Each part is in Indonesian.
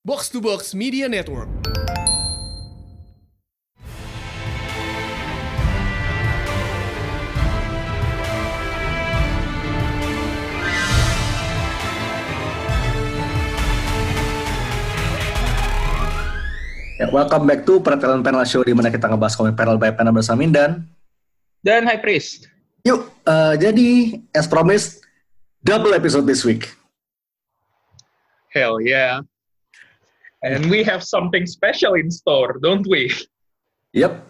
Box to Box Media Network. Ya, welcome back to Pertelan Panel Show di mana kita ngebahas komik panel by panel bersama Mindan. Dan High Priest. Yuk, eh, jadi as promised, double episode this week. Hell yeah. And we have something special in store, don't we? Yep,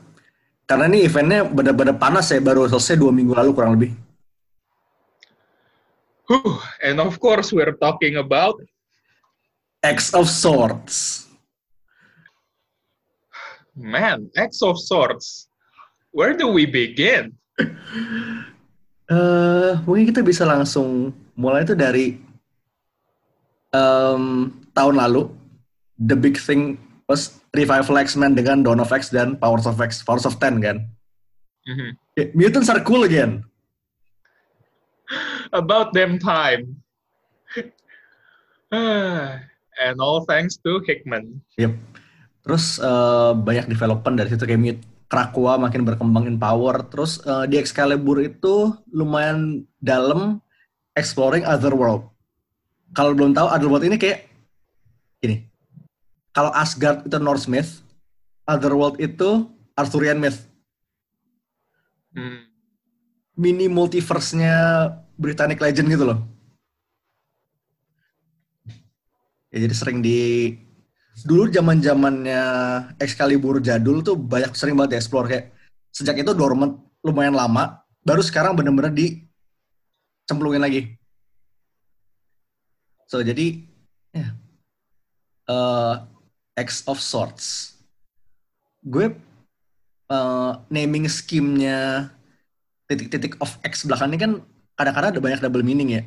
karena ini eventnya benar-benar panas ya, baru selesai dua minggu lalu kurang lebih. Whew. And of course, we're talking about X of Swords. man, X of Swords. Where do we begin? Eh, mungkin kita bisa langsung mulai itu dari em, tahun lalu. The big thing was revival X-Men dengan Dawn of X dan Powers of X, Powers of Ten kan. Mhm. Yeah, Mutants are cool again. About them time. and all thanks to Hickman. Yep. Terus eh, banyak development dari situ kayak Mute Krakoa makin berkembang in power. Terus eh, di Excalibur itu lumayan dalam exploring Otherworld. Kalau belum tahu Otherworld ini kayak gini. Kalau Asgard itu Norse myth, Otherworld itu Arthurian myth. Hmm. Mini multiverse-nya Britannic Legend gitu loh. Ya, jadi sering di dulu zaman zamannya Excalibur jadul tuh banyak sering banget explore kayak sejak itu dormant lumayan lama baru sekarang bener-bener dicemplungin lagi so jadi ya eh, X of Swords gue eh, naming scheme-nya titik-titik of X belakang ini kan kadang-kadang ada banyak double meaning ya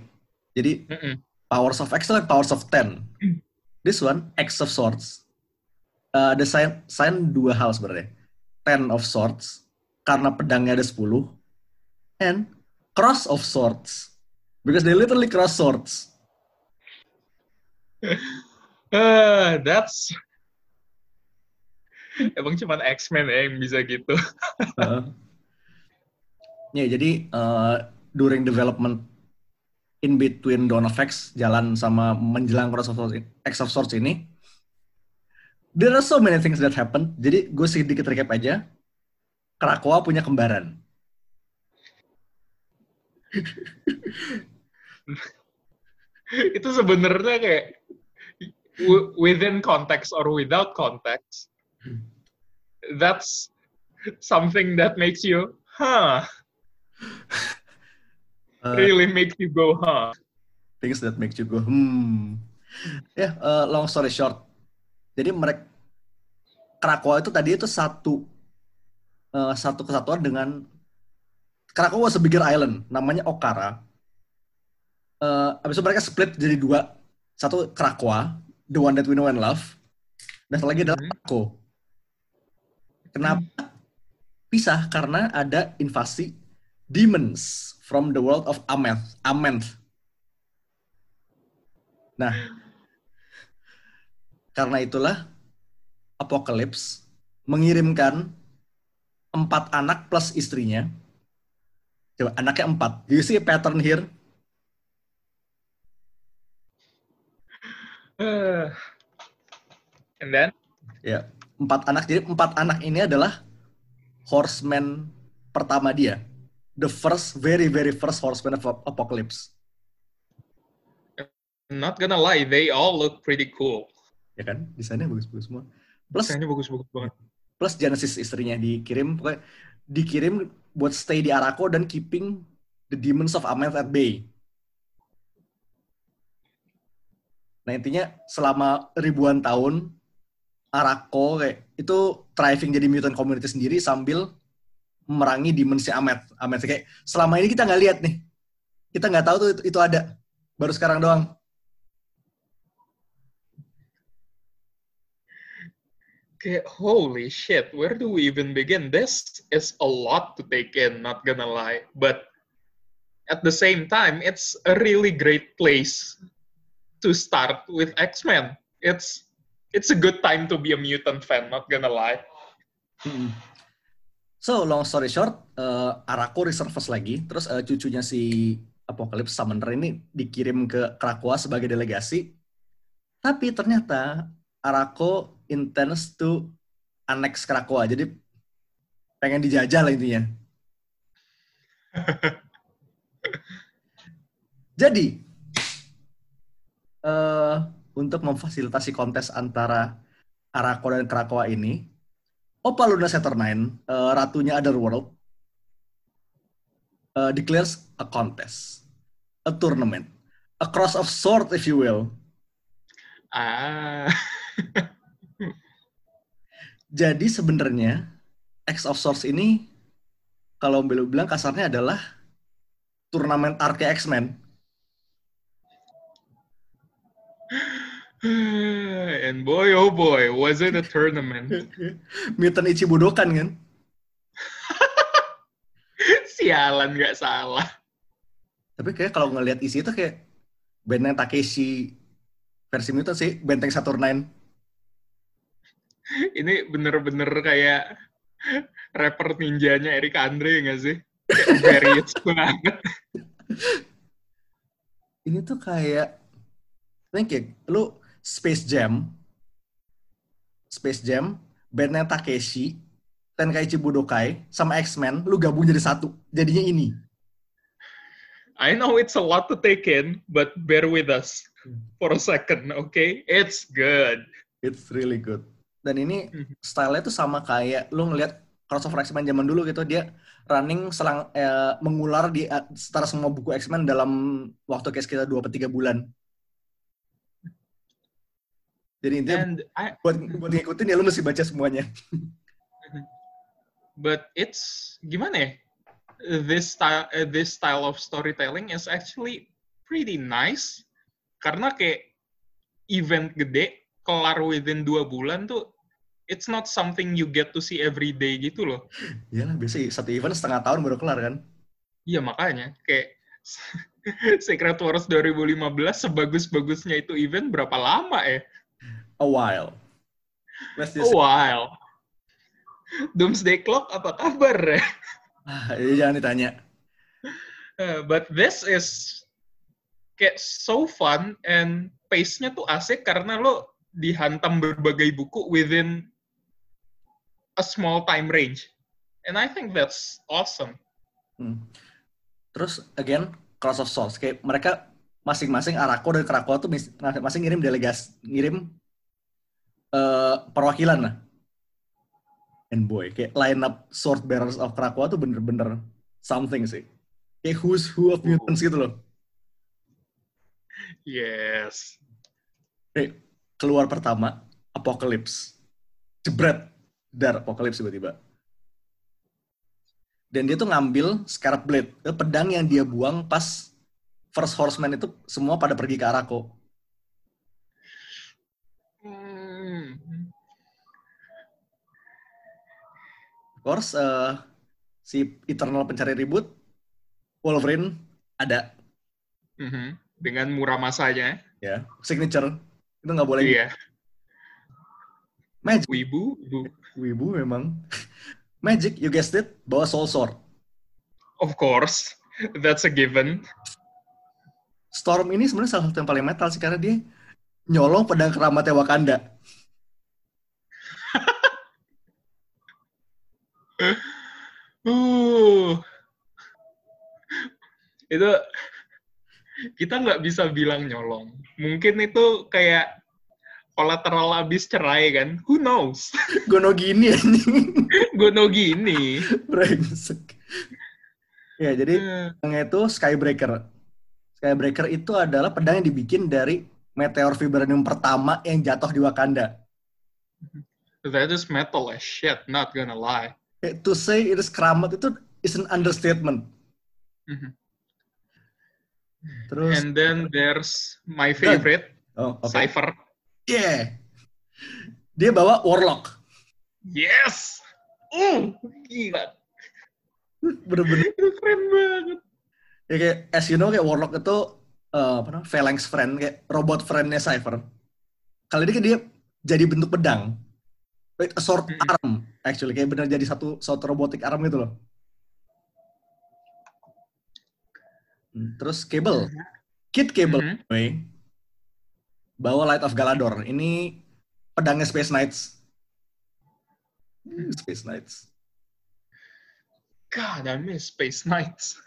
jadi Mm-mm. Powers of X itu like Powers of Ten. This one, X of Swords. Uh, ada sign, sign dua hal sebenarnya. Ten of Swords, karena pedangnya ada 10. And Cross of Swords. Because they literally cross swords. Ah, that's Emang cuman X-Men ya yang bisa gitu. Uh, ya, jadi uh, during development in between Dawn of X jalan sama menjelang Cross of Swords, X of Swords ini, there are so many things that happen. Jadi gue sedikit recap aja. Krakoa punya kembaran. Itu sebenarnya kayak within context or without context. That's something that makes you, huh, Uh, really makes you go, huh. things that make you go hmm. Ya, uh, long story short. Jadi mereka Krakoa itu tadi itu satu uh, satu kesatuan dengan Krakoa was a bigger island, namanya Okara. Uh, abis itu mereka split jadi dua, satu Krakoa, the one that we know and love, dan satu lagi adalah Mhm. Kenapa pisah? Karena ada invasi demons from the world of Amenth. Amenth. Nah, karena itulah Apocalypse mengirimkan empat anak plus istrinya. Coba anaknya empat. Do you see a pattern here? Uh, and then, Ya, empat anak. Jadi empat anak ini adalah horseman pertama dia. The first, very very first horseman of Apocalypse. not gonna lie, they all look pretty cool. Ya kan? Desainnya bagus-bagus semua. Plus Desainnya bagus-bagus banget. plus Genesis istrinya dikirim pokoknya dikirim buat stay di Arako dan keeping the demons of Amenth at bay. Nah intinya selama ribuan tahun Arako kayak itu thriving jadi mutant community sendiri sambil memerangi demons si Amenth. Amenth kayak selama ini kita nggak lihat nih, kita nggak tahu tuh itu, itu ada, baru sekarang doang. Kayak, holy shit, where do we even begin? This is a lot to take in, not gonna lie. But at the same time, it's a really great place to start with X-Men. It's it's a good time to be a mutant fan, not gonna lie. Mm-mm. So long story short, eh, Arako resurface lagi, terus eh, cucunya si Apocalypse Summoner ini dikirim ke Krakoa sebagai delegasi. Tapi ternyata Arako intends to annex Krakoa, jadi pengen dijajah lah intinya. Jadi, eh untuk memfasilitasi kontes antara Arako dan Krakoa ini, Opa Luna Saturnine, eh, ratunya Otherworld, eh, declares a contest, a tournament, a cross of sword if you will. Ah, Jadi sebenarnya X of Swords ini kalau belum bilang kasarnya adalah turnamen arke X-Men. And boy, oh boy, was it a tournament? Mutant Ichibudokan kan? Sialan nggak salah. Tapi kayak kalau ngelihat isi itu kayak benteng Takeshi versi mutant sih, benteng Saturnine. Ini bener-bener kayak rapper ninjanya Eric Andre nggak sih? Various banget. Ini tuh kayak, think ya, lu Space Jam, Space Jam, benteng Takeshi, Tenkaichi Budokai, sama X-Men, lu gabung jadi satu. Jadinya ini. I know it's a lot to take in, but bear with us for a second, okay? It's good. It's really good. Dan ini Mhm. style-nya tuh sama kayak lu ngelihat crossover X-Men zaman dulu gitu, dia running selang eh, mengular di eh, setara semua buku X-Men dalam waktu kayak sekitar 2 atau 3 bulan. Jadi intinya And I, buat buat ngikutin ya lu mesti baca semuanya. but it's gimana ya? This style, uh, this style of storytelling is actually pretty nice karena kayak event gede kelar within dua bulan tuh it's not something you get to see every day gitu loh. Iyalah biasa satu event setengah tahun baru kelar kan. Iya makanya kayak Secret Wars 2015 sebagus-bagusnya itu event berapa lama ya? A while. Let's A just while. Doomsday Clock apa kabar ya? ah, ini jangan ditanya. Uh, but this is kayak so fun and pace-nya tuh asik karena lo dihantam berbagai buku within a small time range. And I think that's awesome. Hmm. Terus again Cross of Swords kayak mereka masing-masing Arako dan Krakoa tuh mis- masing ngirim delegas ngirim eh, perwakilan lah. And boy, kayak line up Sword Bearers of Krakoa tuh bener-bener something sih. Kayak who's who of mutants gitu loh. Yes. Kayak keluar pertama Apocalypse. Jebret dar Apocalypse tiba-tiba. Dan dia tuh ngambil Scarab Blade, pedang yang dia buang pas First Horseman itu semua pada pergi ke Arako. Course, eh, si Eternal pencari ribut, Wolverine ada Mhm. Dengan murah masanya. ya, signature itu nggak boleh. Iya. Magic, Wibu. Bu. wibu memang. Magic, you guessed it, bawa Soul Sword. Of course. That's a given. Storm ini sebenarnya salah satu yang paling metal sih karena dia nyolong pedang keramatnya Wakanda. Uh. Itu kita nggak bisa bilang nyolong. Mungkin itu kayak kolateral abis cerai kan. Who knows? Gono gini anjing. Gono gini. Brengsek. Ya, jadi Eh, pedangnya itu Skybreaker. Skybreaker itu adalah pedang yang dibikin dari meteor vibranium pertama yang jatuh di Wakanda. That is metal as shit, not gonna lie. To say it is keramat itu is an understatement. Mhm. Terus, And then there's my favorite, oh, oke. Cypher. Yeah. Dia bawa Warlock. Yes! Uh, gila. Bener-bener. Itu keren banget. Ya, kayak, as you know, kayak Warlock itu eh, apa namanya, phalanx friend, kayak robot friendnya Cypher. Kali ini dia jadi bentuk pedang. Wait, a sword Mm-mm. arm actually kayak benar jadi satu sword robotic arm gitu loh. Hmm, Terus cable, kit cable Mhm. anyway, bawa Light of Galador. Ini pedangnya Space Knights. Hmm, Space Knights. God, I miss Space Knights.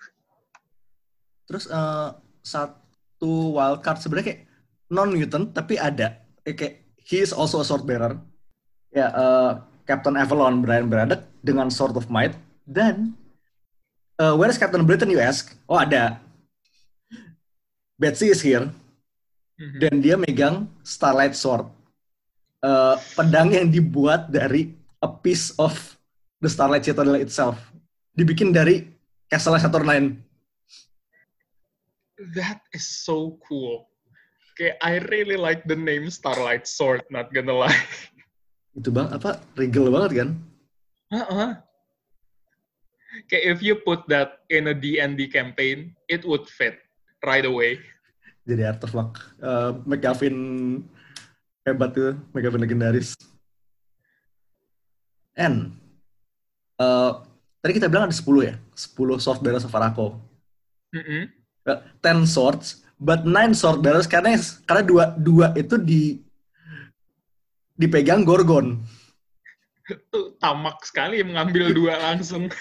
Terus eh, satu wildcard sebenarnya kayak non mutant tapi ada kayak he is also a sword bearer. Ya eh, Captain Avalon Brian Braddock dengan Sword of Might dan eh, where is Captain Britain you ask? Oh ada. Betsy is here Mhm. dan dia megang Starlight Sword. Eh, pedang yang dibuat dari a piece of the Starlight Citadel itself. Dibikin dari Castle Saturnine. That is so cool. Okay, I really like the name Starlight Sword, not gonna lie. Itu bang apa regal banget kan? Uh-uh. Okay, if you put that in a D&D campaign, it would fit right away. Jadi artefak uh, McGuffin hebat tuh, McGuffin legendaris. N. Uh, tadi kita bilang ada 10 ya? 10 sword bearers of Arako. Mm-mm. Uh, 10 swords, but 9 sword bearers karena karena dua dua itu di dipegang Gorgon. Tuh tamak sekali mengambil dua langsung.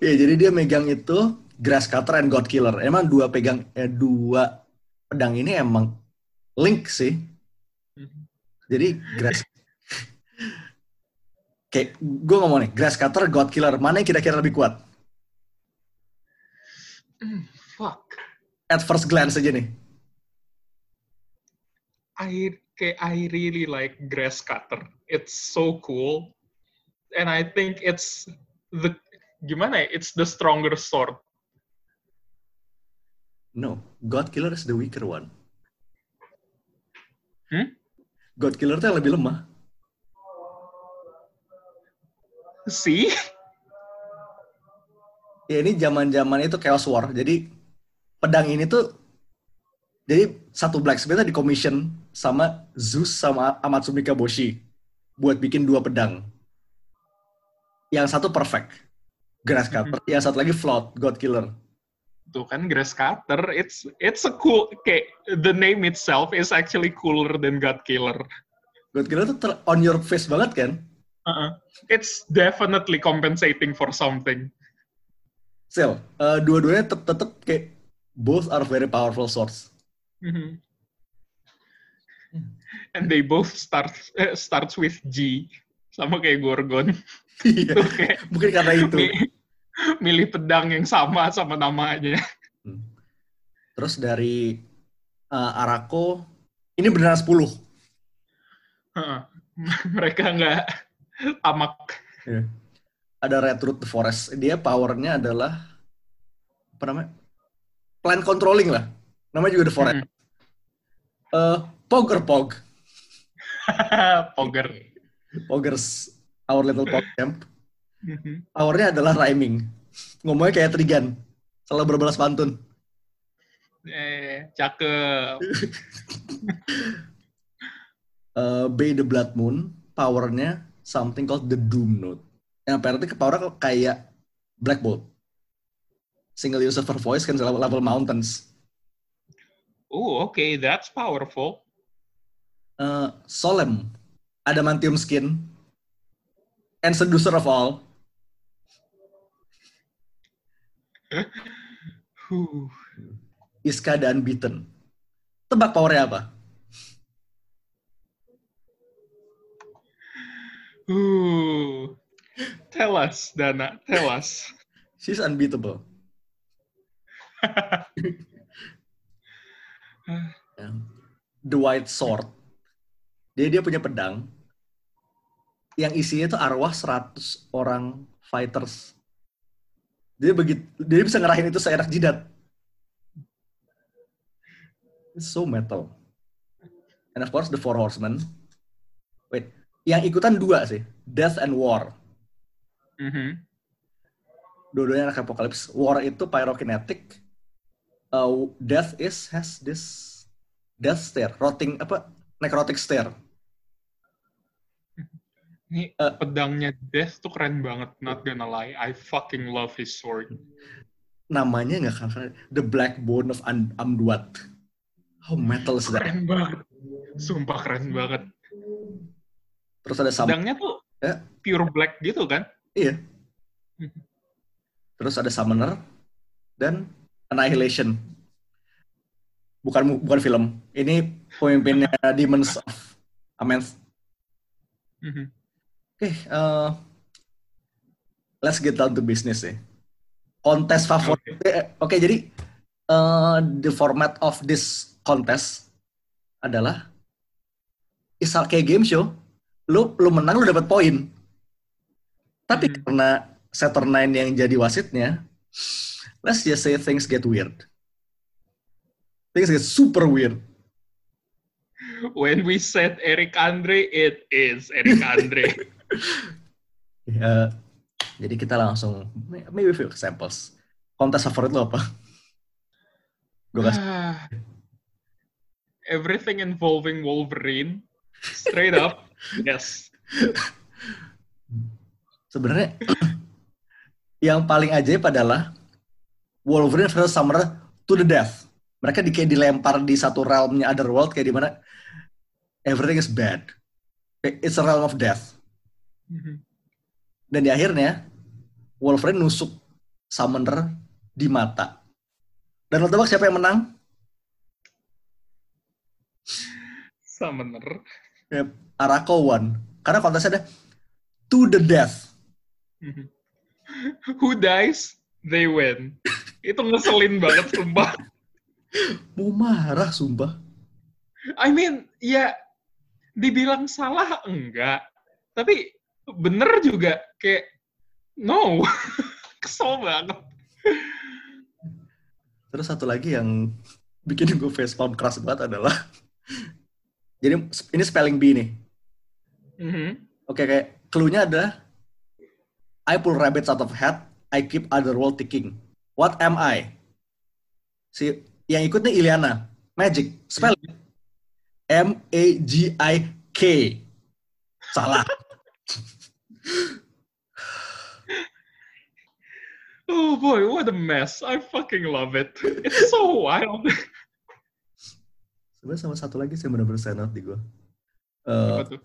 Ya, jadi dia megang itu Grass Cutter and God Killer. Emang dua pegang eh, dua pedang ini emang link sih. Jadi Grass Kayak gue ngomong nih, Grass Cutter, God Killer, mana yang kira-kira lebih kuat? Mm, fuck. At first glance aja nih. I kayak I really like grass cutter. It's so cool, and I think it's the gimana ya? It's the stronger sword. No, God Killer is the weaker one. Hmm? God Killer tuh lebih lemah. See? Ya ini zaman-zaman itu Chaos War. Jadi pedang ini tuh jadi satu blacksmith di commission sama Zeus sama Amatsumi Kaboshi buat bikin dua pedang. Yang satu perfect, Grass Cutter. Yang satu lagi flawed, God Killer. Tuh kan grass cutter. It's it's a cool. Kayak the name itself is actually cooler than God Killer. God Killer tuh ter- on your face banget kan? Uh-uh. It's definitely compensating for something. Still, eh, dua-duanya tetep, tetep kayak both are very powerful swords. Mhm. And they both start eh, starts with G, sama kayak Gorgon. Iya, kayak mungkin karena itu. mi- milih pedang yang sama sama namanya. Hmm. Terus dari eh, Arako, ini beneran 10. Heeh. Mereka nggak tamak. Ada Red Root the Forest. Dia powernya adalah apa namanya? Plan controlling lah. Namanya juga the Forest. Eh, Pogger Pog. Poger. Poggers Our Little Pog Camp. Mhm. Powernya adalah rhyming. Ngomongnya kayak Trigan. Selalu berbalas pantun. Eh, cakep. Eh, Bay the Blood Moon, powernya something called the Doom Note. Yang apparently powernya kayak Black Bolt. Single user for voice can level, level mountains. Oh, okay, that's powerful. Eh, Solemn, Adamantium Skin, and Seducer of All. Iska dan Unbeaten. Tebak powernya apa? Huh. Tell us, Dana. Tell us. She's unbeatable. The White Sword. Dia dia punya pedang yang isinya itu arwah 100 orang fighters. Dia begitu dia bisa ngerahin itu seenak jidat. It's so metal. And of course the Four Horsemen. Wait, yang ikutan dua sih, Death and War. Mhm. Dua-duanya anak apokalips. War itu pyrokinetic. Uh, death is has this death stare, rotting apa necrotic stare. Ini Eh. pedangnya Death tuh keren banget, not gonna lie. I fucking love his sword. Namanya nggak kan The Black Bone of Am- Amduat. How metal is that? Keren banget. Sumpah keren banget. Terus ada Sam Pedangnya tuh Ya. pure black gitu kan? Iya. Terus ada Summoner dan Annihilation. Bukan bukan film. Ini pemimpinnya Demons of Amenth. Mhm. Oke, eh, let's get down to business ya. Kontes favorit. eh, Oke, jadi eh, the format of this contest adalah isal kayak game show. Lu lu menang lu dapat poin. Tapi Mhm. karena Saturn yang jadi wasitnya, let's just say things get weird. Things get super weird. When we said Eric Andre, it is Eric Andre. Ya, jadi kita langsung maybe few examples. Kontes favorit lo apa? Gue kasih. Everything involving Wolverine, straight up, yes. sebenarnya yang paling ajaib adalah Wolverine versus Summoner to the death. Mereka di, kayak dilempar di satu realmnya Otherworld kayak di mana everything is bad. It's a realm of death. Mhm. Dan di akhirnya Wolverine nusuk Summoner di mata. Dan lo tebak siapa yang menang? Summoner. Arako won. Karena kontesnya ada to the death. Mhm. Who dies, they win. Itu ngeselin banget, sumpah. Mau marah sumpah. I mean, ya dibilang salah enggak, tapi bener juga kayak no, kesel banget. Terus satu lagi yang bikin gue facepalm keras banget adalah jadi ini spelling bee nih. Mhm. Oke kayak clue-nya adalah I pull rabbits out of hat, I keep other world ticking. What am I? Si yang ikutnya Iliana. Magic. Spell M A G I K. Salah. Oh boy, what a mess. I fucking love it. It's so wild. Sebenarnya sama satu lagi sih benar-benar stand out di gue. Eh, tuh?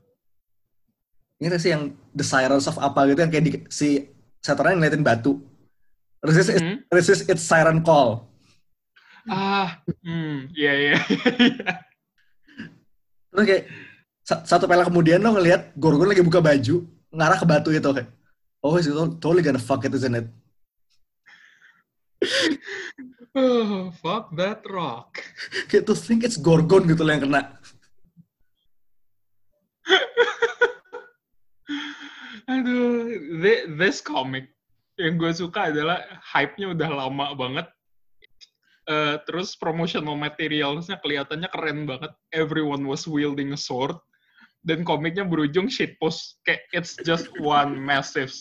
ini sih yang the sirens of apa gitu yang kayak di, si Saturn ngeliatin batu. Resist, its- Mhm. resist its siren call. Ah, hmm, iya iya. Terus kayak sa- satu pela kemudian lo ngelihat Gorgon lagi buka baju ngarah ke batu itu kayak oh it's totally gonna fuck it isn't it? oh, fuck that rock. Kayak to think it's Gorgon gitu loh yang kena. This comic yang gue suka adalah hype-nya udah lama banget. Eh, terus promotional materialsnya kelihatannya keren banget. Everyone was wielding a sword. Dan komiknya berujung shitpost. Kayak it's just one massive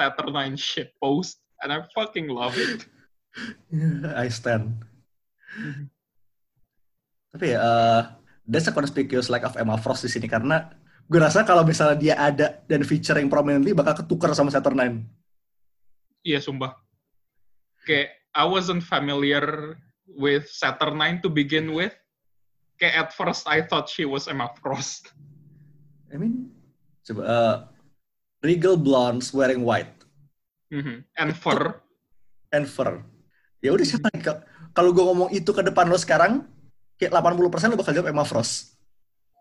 Saturnine shitpost. And I fucking love it. I stand. Tapi ya, uh, that's a conspicuous lack of Emma Frost di sini karena gue rasa kalau misalnya dia ada dan featuring prominently bakal ketukar sama Saturn Iya, sumpah. Kayak I wasn't familiar with Saturnine to begin with. Kayak at first I thought she was Emma Frost. I mean, coba uh, regal blondes wearing white Mhm. And fur. and fur. Ya udah siapa nih? Kal- Kalau gue ngomong itu ke depan lo sekarang, kayak 80% lo bakal jawab Emma Frost.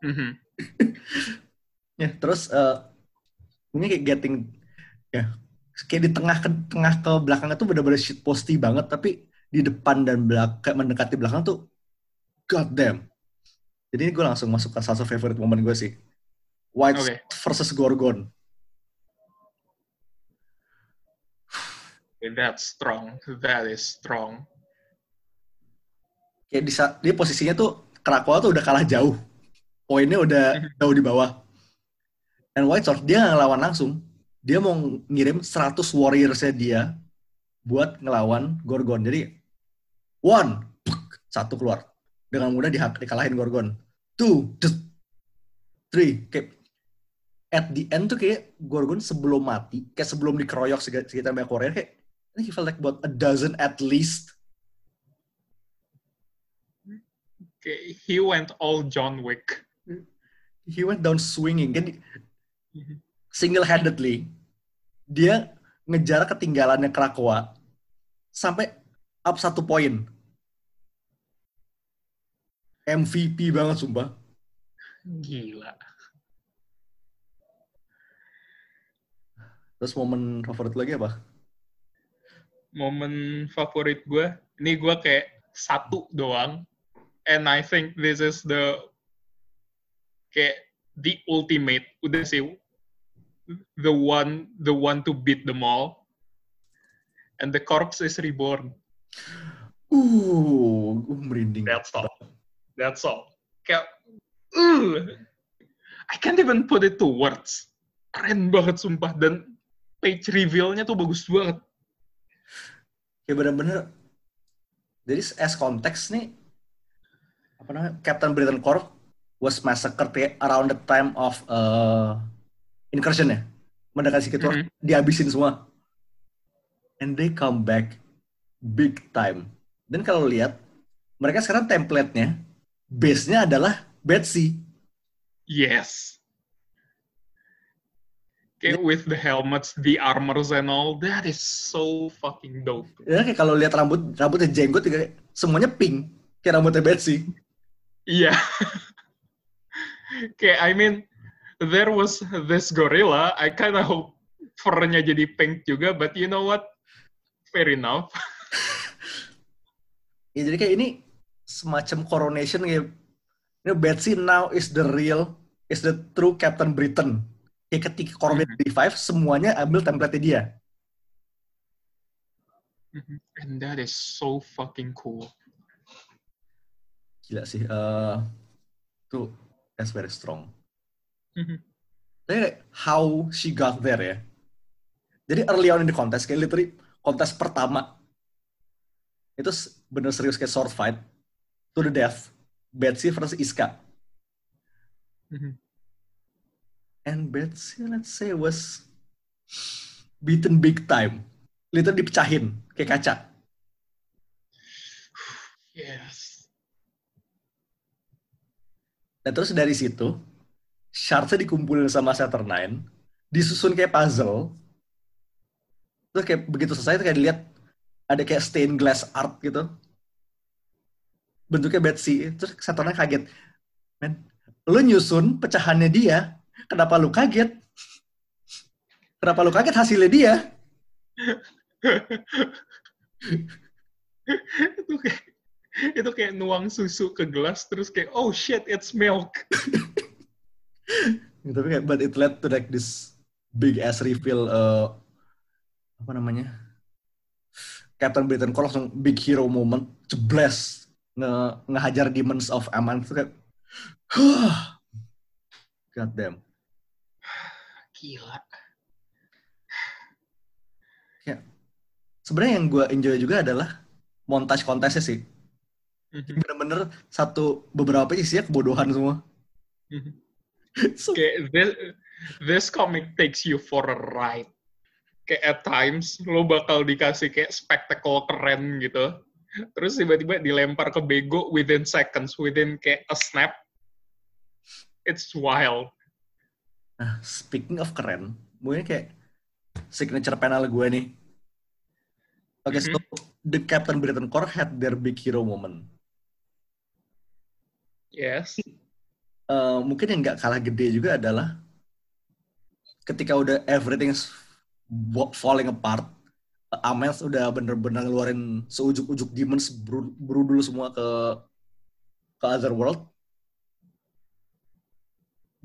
Mhm. Ya, terus uh, ini kayak getting ya kayak di tengah ke tengah ke belakang itu benar-benar shit posty banget tapi di depan dan belakang kayak mendekati belakang tuh god damn. Jadi ini gue langsung masuk ke salah satu favorite moment gue sih. White Oke. versus Gorgon. That's strong. That is strong. Kayak di dia posisinya tuh Krakoa tuh udah kalah jauh. Poinnya udah jauh di bawah. And White Sword dia nggak ngelawan langsung. Dia mau ngirim 100 warriorsnya dia buat ngelawan Gorgon. Jadi one, puk, satu keluar. Dengan mudah dihak, dikalahin Gorgon. Two, three. Kayak, at the end tuh kayak Gorgon sebelum mati, kayak sebelum dikeroyok sekitar banyak Korea kayak I think he felt like about a dozen at least. Kayak he went all John Wick. He went down swinging kan single handedly dia ngejar ketinggalannya Krakoa sampai up satu poin. MVP banget sumpah. Gila. Terus momen favorit lagi apa? Momen favorit gue, ini gue kayak satu doang. And I think this is the kayak the ultimate. Udah sih, the one the one to beat them all. And the corpse is reborn. Uh, merinding. That's all. That's all. Kayak, uh, I can't even put it to words. Keren banget sumpah. Dan page reveal-nya tuh bagus banget. Ya bener-bener. Jadi as konteks nih, apa namanya, Captain Britain Corps was massacred ya, around the time of uh, incursion ya. Mendekati Secret War, Mhm. dihabisin semua. And they come back big time. Dan kalau lihat, mereka sekarang template-nya, base-nya adalah Betsy. Yes. Kayak with the helmets, the armors and all, that is so fucking dope. Ya kayak kalau lihat rambut rambutnya jenggot semuanya pink kayak rambutnya Betsy. Iya. Kayak, I mean, there was this gorilla, I kind of hope fur-nya jadi pink juga, but you know what? Fair enough. Ya jadi kayak ini semacam coronation kayak you know, Betsy now is the real is the true Captain Britain. Kayak ketika coronation di Five semuanya ambil template dia. And that is so fucking cool. Gila sih. eh tuh that's very strong. Mhm. Kayak how she got there ya. Jadi early on in the contest, kayak literally kontes pertama itu bener serius kayak sword fight to the death. Betsy versus Iska. Mhm. And Betsy, let's say, was beaten big time. Literally dipecahin kayak kaca. Yes. Dan terus dari situ, shardsnya dikumpulin sama Saturnine, disusun kayak puzzle. Terus kayak begitu selesai, itu kayak dilihat ada kayak stained glass art gitu. Bentuknya Betsy. Terus Saturnine kaget. Men, lu nyusun pecahannya dia, kenapa lu kaget? Kenapa lu kaget hasilnya dia? itu itu kayak nuang susu ke gelas terus kayak oh shit it's milk. Tapi kayak, but it led to like this big ass reveal, uh, apa namanya? Captain Britain Corps langsung big hero moment, jebles, nge ngehajar demons of Aman itu kayak, God damn. Gila. Sebenarnya yang gue enjoy juga adalah montage kontesnya sih. Mhm. Bener-bener satu beberapa isinya kebodohan semua. Mhm. So, kayak this, this comic takes you for a ride. Kayak at times lo bakal dikasih kayak spektakel keren gitu. Terus tiba-tiba dilempar ke bego within seconds, within kayak a snap. It's wild. Nah, speaking of keren, mungkin kayak signature panel gue nih. Oke, so the Captain Britain Corps had their big hero moment. Yes. Eh, mungkin yang nggak kalah gede juga adalah ketika udah everything's wa- falling apart, Amels udah bener-bener ngeluarin seujuk-ujuk demons berudul semua ke ke other world.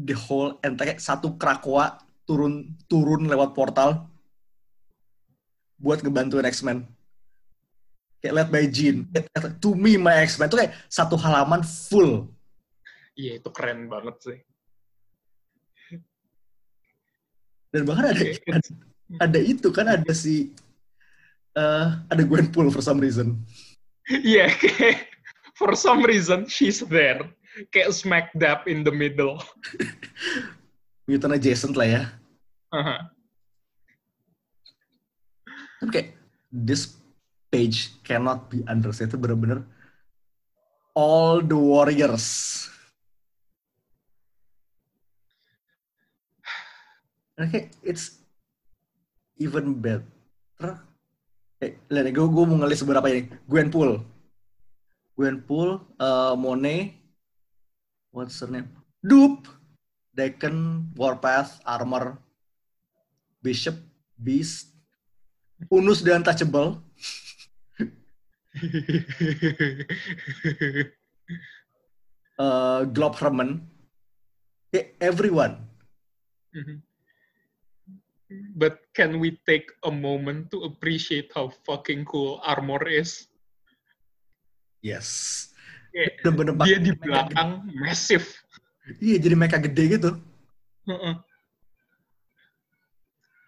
The whole entire satu Krakoa turun turun lewat portal buat ngebantuin X-Men. Kayak led by Jean. To me, my X-Men itu kayak satu halaman full Iya, itu keren banget sih. dan bahkan ada ada, ada itu kan ada si eh ada Gwenpool for some reason Iya, kayak for some reason she's there. Kayak smack dab in the middle. mutant adjacent lah ya. Haha. Tapi kayak this page cannot be understated bener-bener all the warriors. Kayak it's even better. Eh, lihat gue, gue mau ngelis beberapa ini. Gwenpool. Gwenpool, uh, Monet, what's her name? Dupe, Deacon, Warpath, Armor, Bishop, Beast, Unus the Untouchable, uh, Glob Herman, everyone. Mhm. But can we take a moment to appreciate how fucking cool Armor is? Yes. Bener-bener dia di belakang massive. Iya, jadi mecha gede gitu. Heeh.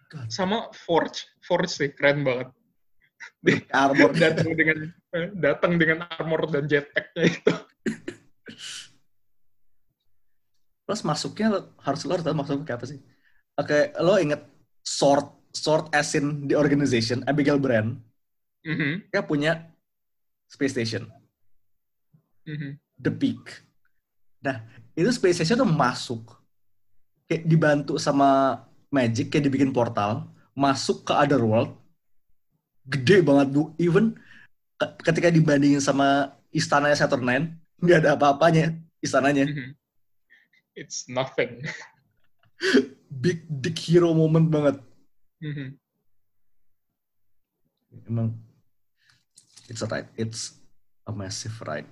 God. Sama Forge, Forge sih keren banget. Armor. datang dengan eh, datang dengan armor dan jetpacknya itu. Plus masuknya harus lo harus tahu masuknya kayak apa sih? Oke, lo inget Sword Sword as in the organization, Abigail Brand, Mhm, dia punya space station, mhm. The Peak. Nah, itu space station tuh masuk, kayak dibantu sama Magic, kayak dibikin portal, masuk ke Otherworld, gede banget bu. Even ke- ketika dibandingin sama istananya Saturn nggak ada apa-apanya istananya. Mhm. It's nothing. Big dick hero moment banget. Mhm. Emang it's a ride. It's a massive ride.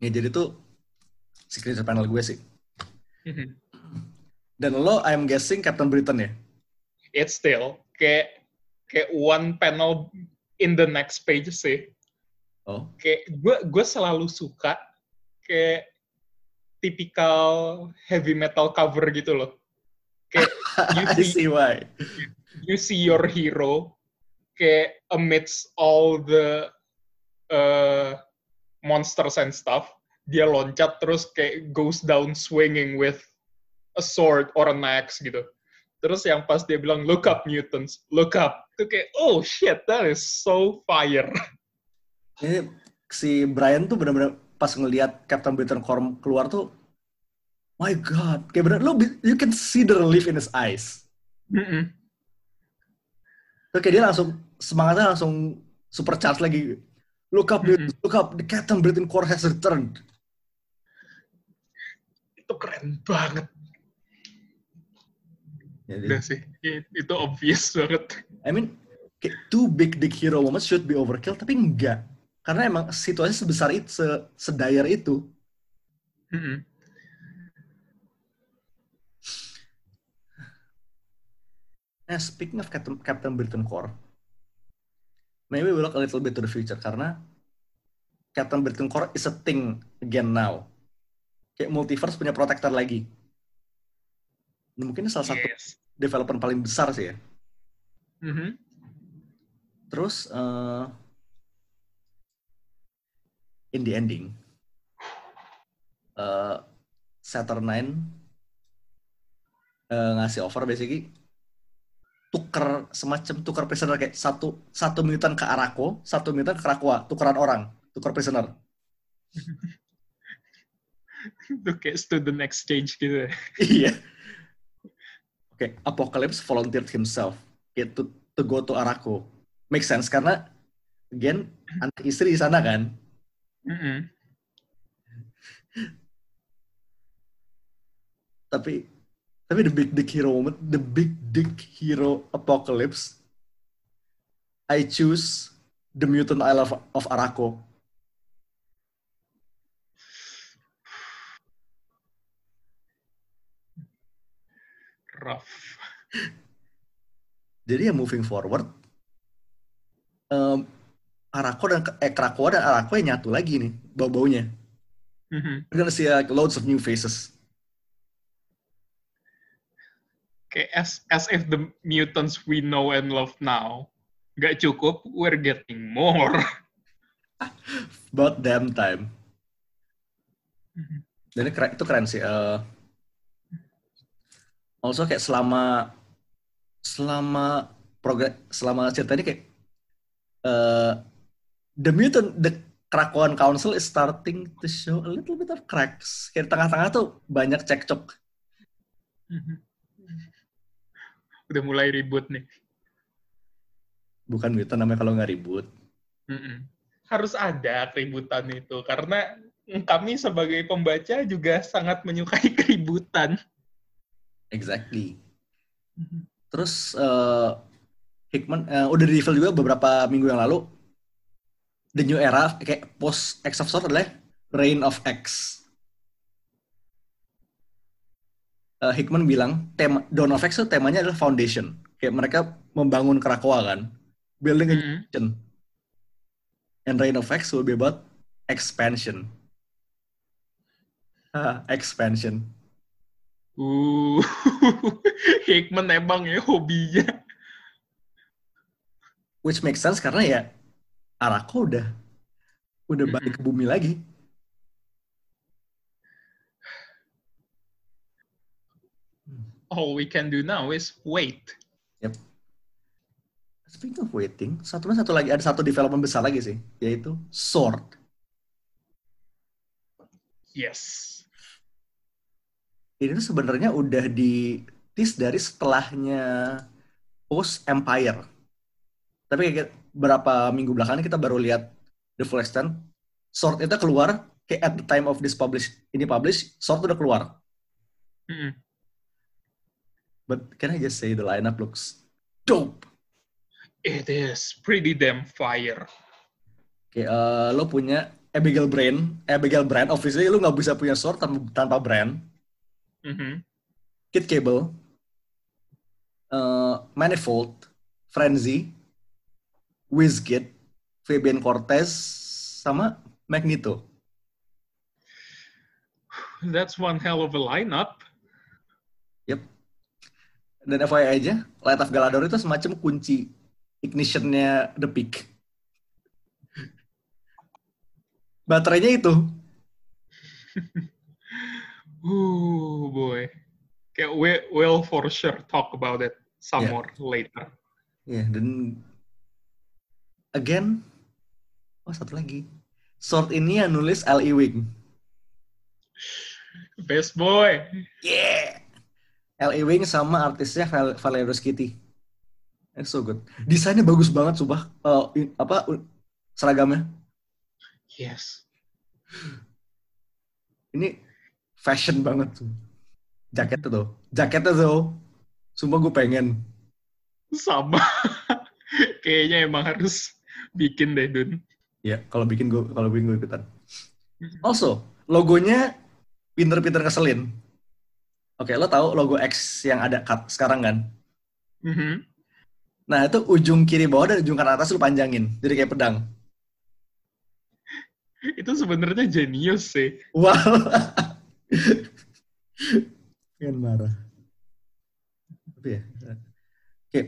Ya jadi tuh signature panel gue sih. Mhm. Dan lo, I'm guessing Captain Britain ya? It's still kayak kayak one panel in the next page sih. Oh, Kayak gue gue selalu suka kayak tipikal heavy metal cover gitu loh. Kayak you see see why. you see your hero kayak amidst all the uh, monsters and stuff dia loncat terus kayak goes down swinging with a sword or an axe gitu terus yang pas dia bilang look up mutants look up itu kayak oh shit that is so fire Ini si Brian tuh benar-benar pas ngelihat Captain Britain keluar tuh, my God, kayak bener lo you can see the relief in his eyes. Mm-mm. Terus kayak dia langsung semangatnya langsung super charge lagi. Look up, dude. look up, the Captain Britain Corps has returned. itu keren banget Jadi, udah sih itu obvious banget I mean, kayak two big dick hero moments should be overkill, tapi enggak. Karena emang situasi sebesar itu, se- sedayar itu. Mm-mm. Nah, speaking of Captain, Captain Britain Corps, maybe we look a little bit to the future karena Captain Britain Corps is a thing again now. Kayak multiverse punya protector lagi. Mungkin salah satu yes development paling besar sih ya. Mhm. Terus eh, in the ending, eh Saturnine eh, ngasih offer basically tuker semacam tuker prisoner kayak satu satu mutant ke Arako, satu mutant ke Krakoa, tukeran orang, tuker prisoner. itu kayak student exchange gitu ya Iya. Oke, Apocalypse volunteered himself kayak to, go to Arako. Make sense karena again anak istri di sana kan. Mm-mm. tapi tapi the big dick hero moment the big dick hero apocalypse I choose the mutant isle of, of Arako rough jadi ya moving forward um, Arako dan eh Krakoa dan Arako yang nyatu lagi nih bau-baunya Mhm. we're gonna see like, loads of new faces kayak as as if the mutants we know and love now nggak cukup, we're getting more. about damn time Mhm. dan keren- itu keren sih eh, Also kayak selama selama progres selama cerita ini kayak uh, the mutant the Krakoan Council is starting to show a little bit of cracks. Kayak di tengah-tengah tuh banyak cekcok. Udah mulai ribut nih. Bukan mutant namanya kalau nggak ribut. Mm-mm. Harus ada keributan itu karena kami sebagai pembaca juga sangat menyukai keributan. Exactly. Terus uh, Hickman uh, udah di reveal juga beberapa minggu yang lalu the new era kayak post X of Sword adalah Reign of X. Uh, Hickman bilang tema Dawn of X itu temanya adalah foundation. Kayak mereka membangun Krakoa kan, building a Mm-mm. nation. And Reign of X will be about expansion. Ah, expansion. Uh, Hickman emang ya hobinya. Which makes sense karena ya Arako udah udah Mm-mm. balik ke bumi lagi. All we can do now is wait. Speaking of waiting, satu satu lagi ada satu development besar lagi sih, yaitu Sword. Yes. Ini tuh sebenarnya udah di tease dari setelahnya post Empire. Tapi kayak berapa minggu belakangan kita baru lihat the full extent. Sword itu keluar kayak at the time of this publish ini publish, Sword udah keluar. Mm-mm. But can I just say the lineup looks dope. It is pretty damn fire. Kayak eh, lo punya Abigail Brain, Abigail Brand, obviously lo nggak bisa punya Sword tanpa, tanpa Brand. Mhm. Kid Cable, eh, Manifold, Frenzy, Wizkid, Fabian Cortez, sama Magneto. That's one hell of a lineup. Yep. Dan FYI aja, Light of Galador itu semacam kunci ignitionnya The Peak. Baterainya itu. Ooh boy. Okay, we will for sure talk about it some Yeah. more later. Ya, dan again, oh satu lagi. Sword ini yang nulis L.E. Wing. Best boy. Yeah. L.A. Wing sama artisnya Val Valerio Skitty. It's so good. Desainnya bagus banget, subah. Eh, in- apa u- seragamnya? Yes. Ini fashion banget tuh. Jaketnya tuh. Jaketnya tuh. Sumpah gue pengen. Sama. Kayaknya emang harus bikin deh, Dun. Ya, kalau bikin gue kalau bikin gue ikutan. Also, logonya pinter-pinter ngeselin. Oke, lo tahu logo X yang ada cut sekarang kan? Mhm. Nah, itu ujung kiri bawah dan ujung kanan atas lu panjangin. Jadi kayak pedang. Itu sebenarnya jenius sih. Wow. Pengen marah. Tapi ya. Oke.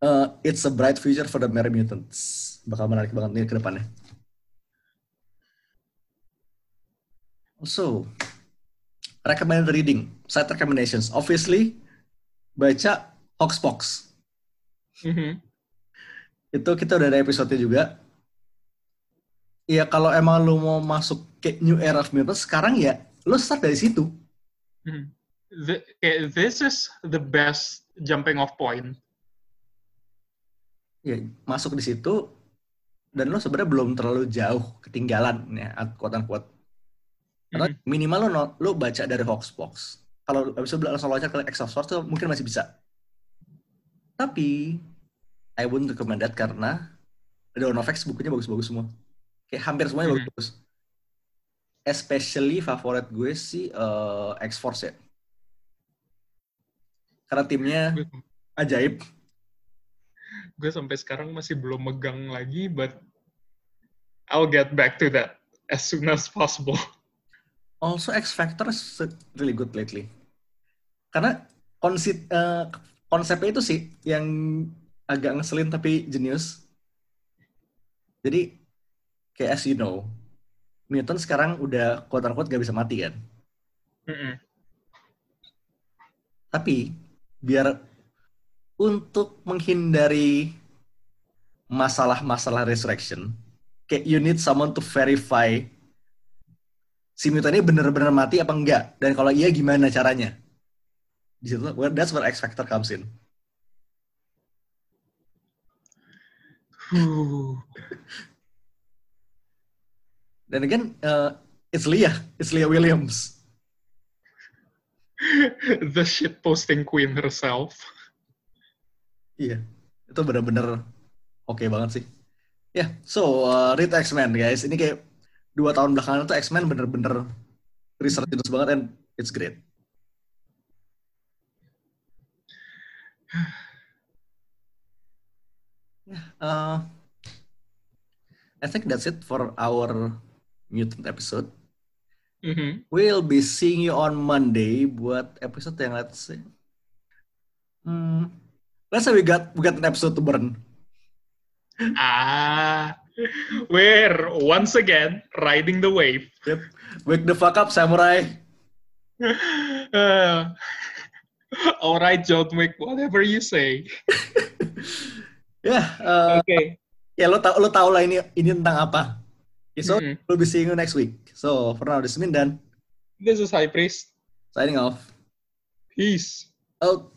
Eh, it's a bright future for the Merry Mutants. Bakal menarik banget nih ke depannya. Also, recommended reading, site recommendations. Obviously, baca Hoxpox. Mhm. Itu kita udah ada episode juga. Iya, kalau emang lu mau masuk ke New Era of Mutants, sekarang ya, lu start dari situ. Mhm. Th- kayak, this is the best jumping off point. ya masuk di situ dan lo sebenarnya belum terlalu jauh ketinggalan ya quote unquote. Karena Mhm. minimal lo lo baca dari Hoxpox. Kalau abis itu langsung loncat ke tuh mungkin masih bisa. Tapi I wouldn't recommend that karena Dawn of X bukunya bagus-bagus semua. Kayak hampir semuanya bagus-bagus. Especially favorit gue sih eh, X-Force ya. Karena timnya ajaib. Gue sampai sekarang masih belum megang lagi, but I'll get back to that as soon as possible. Also X Factor is really good lately. Karena konsep eh, konsepnya itu sih yang agak ngeselin tapi jenius. Jadi kayak as you know, Mutant sekarang udah quote unquote gak bisa mati kan. Mhm. Tapi biar untuk menghindari masalah-masalah resurrection, kayak you need someone to verify si mutant ini bener-bener mati apa enggak, dan kalau iya gimana caranya. Di situ, well, that's where X Factor comes in. Dan again, uh, it's Leah, it's Leah Williams. the shit posting queen herself. Iya, itu bener-bener oke banget sih. Ya, yeah, so uh, read X-Men guys. Ini kayak dua tahun belakangan itu X-Men bener-bener research banget and it's great. Yeah, uh, I think that's it for our mutant episode. Mm-hmm. We'll be seeing you on Monday buat episode yang let's say. Hmm, let's say we got we got an episode to burn. Ah, we're once again riding the wave. Yep. Wake the fuck up, samurai. Uh, all right, John Wick, whatever you say. Yeah, uh, Okay. ya lo tau lo tau lah ini ini tentang apa. So Mhm. we'll be seeing you next week. So for now, this is Mindan This is High Priest. signing off. Peace. Out.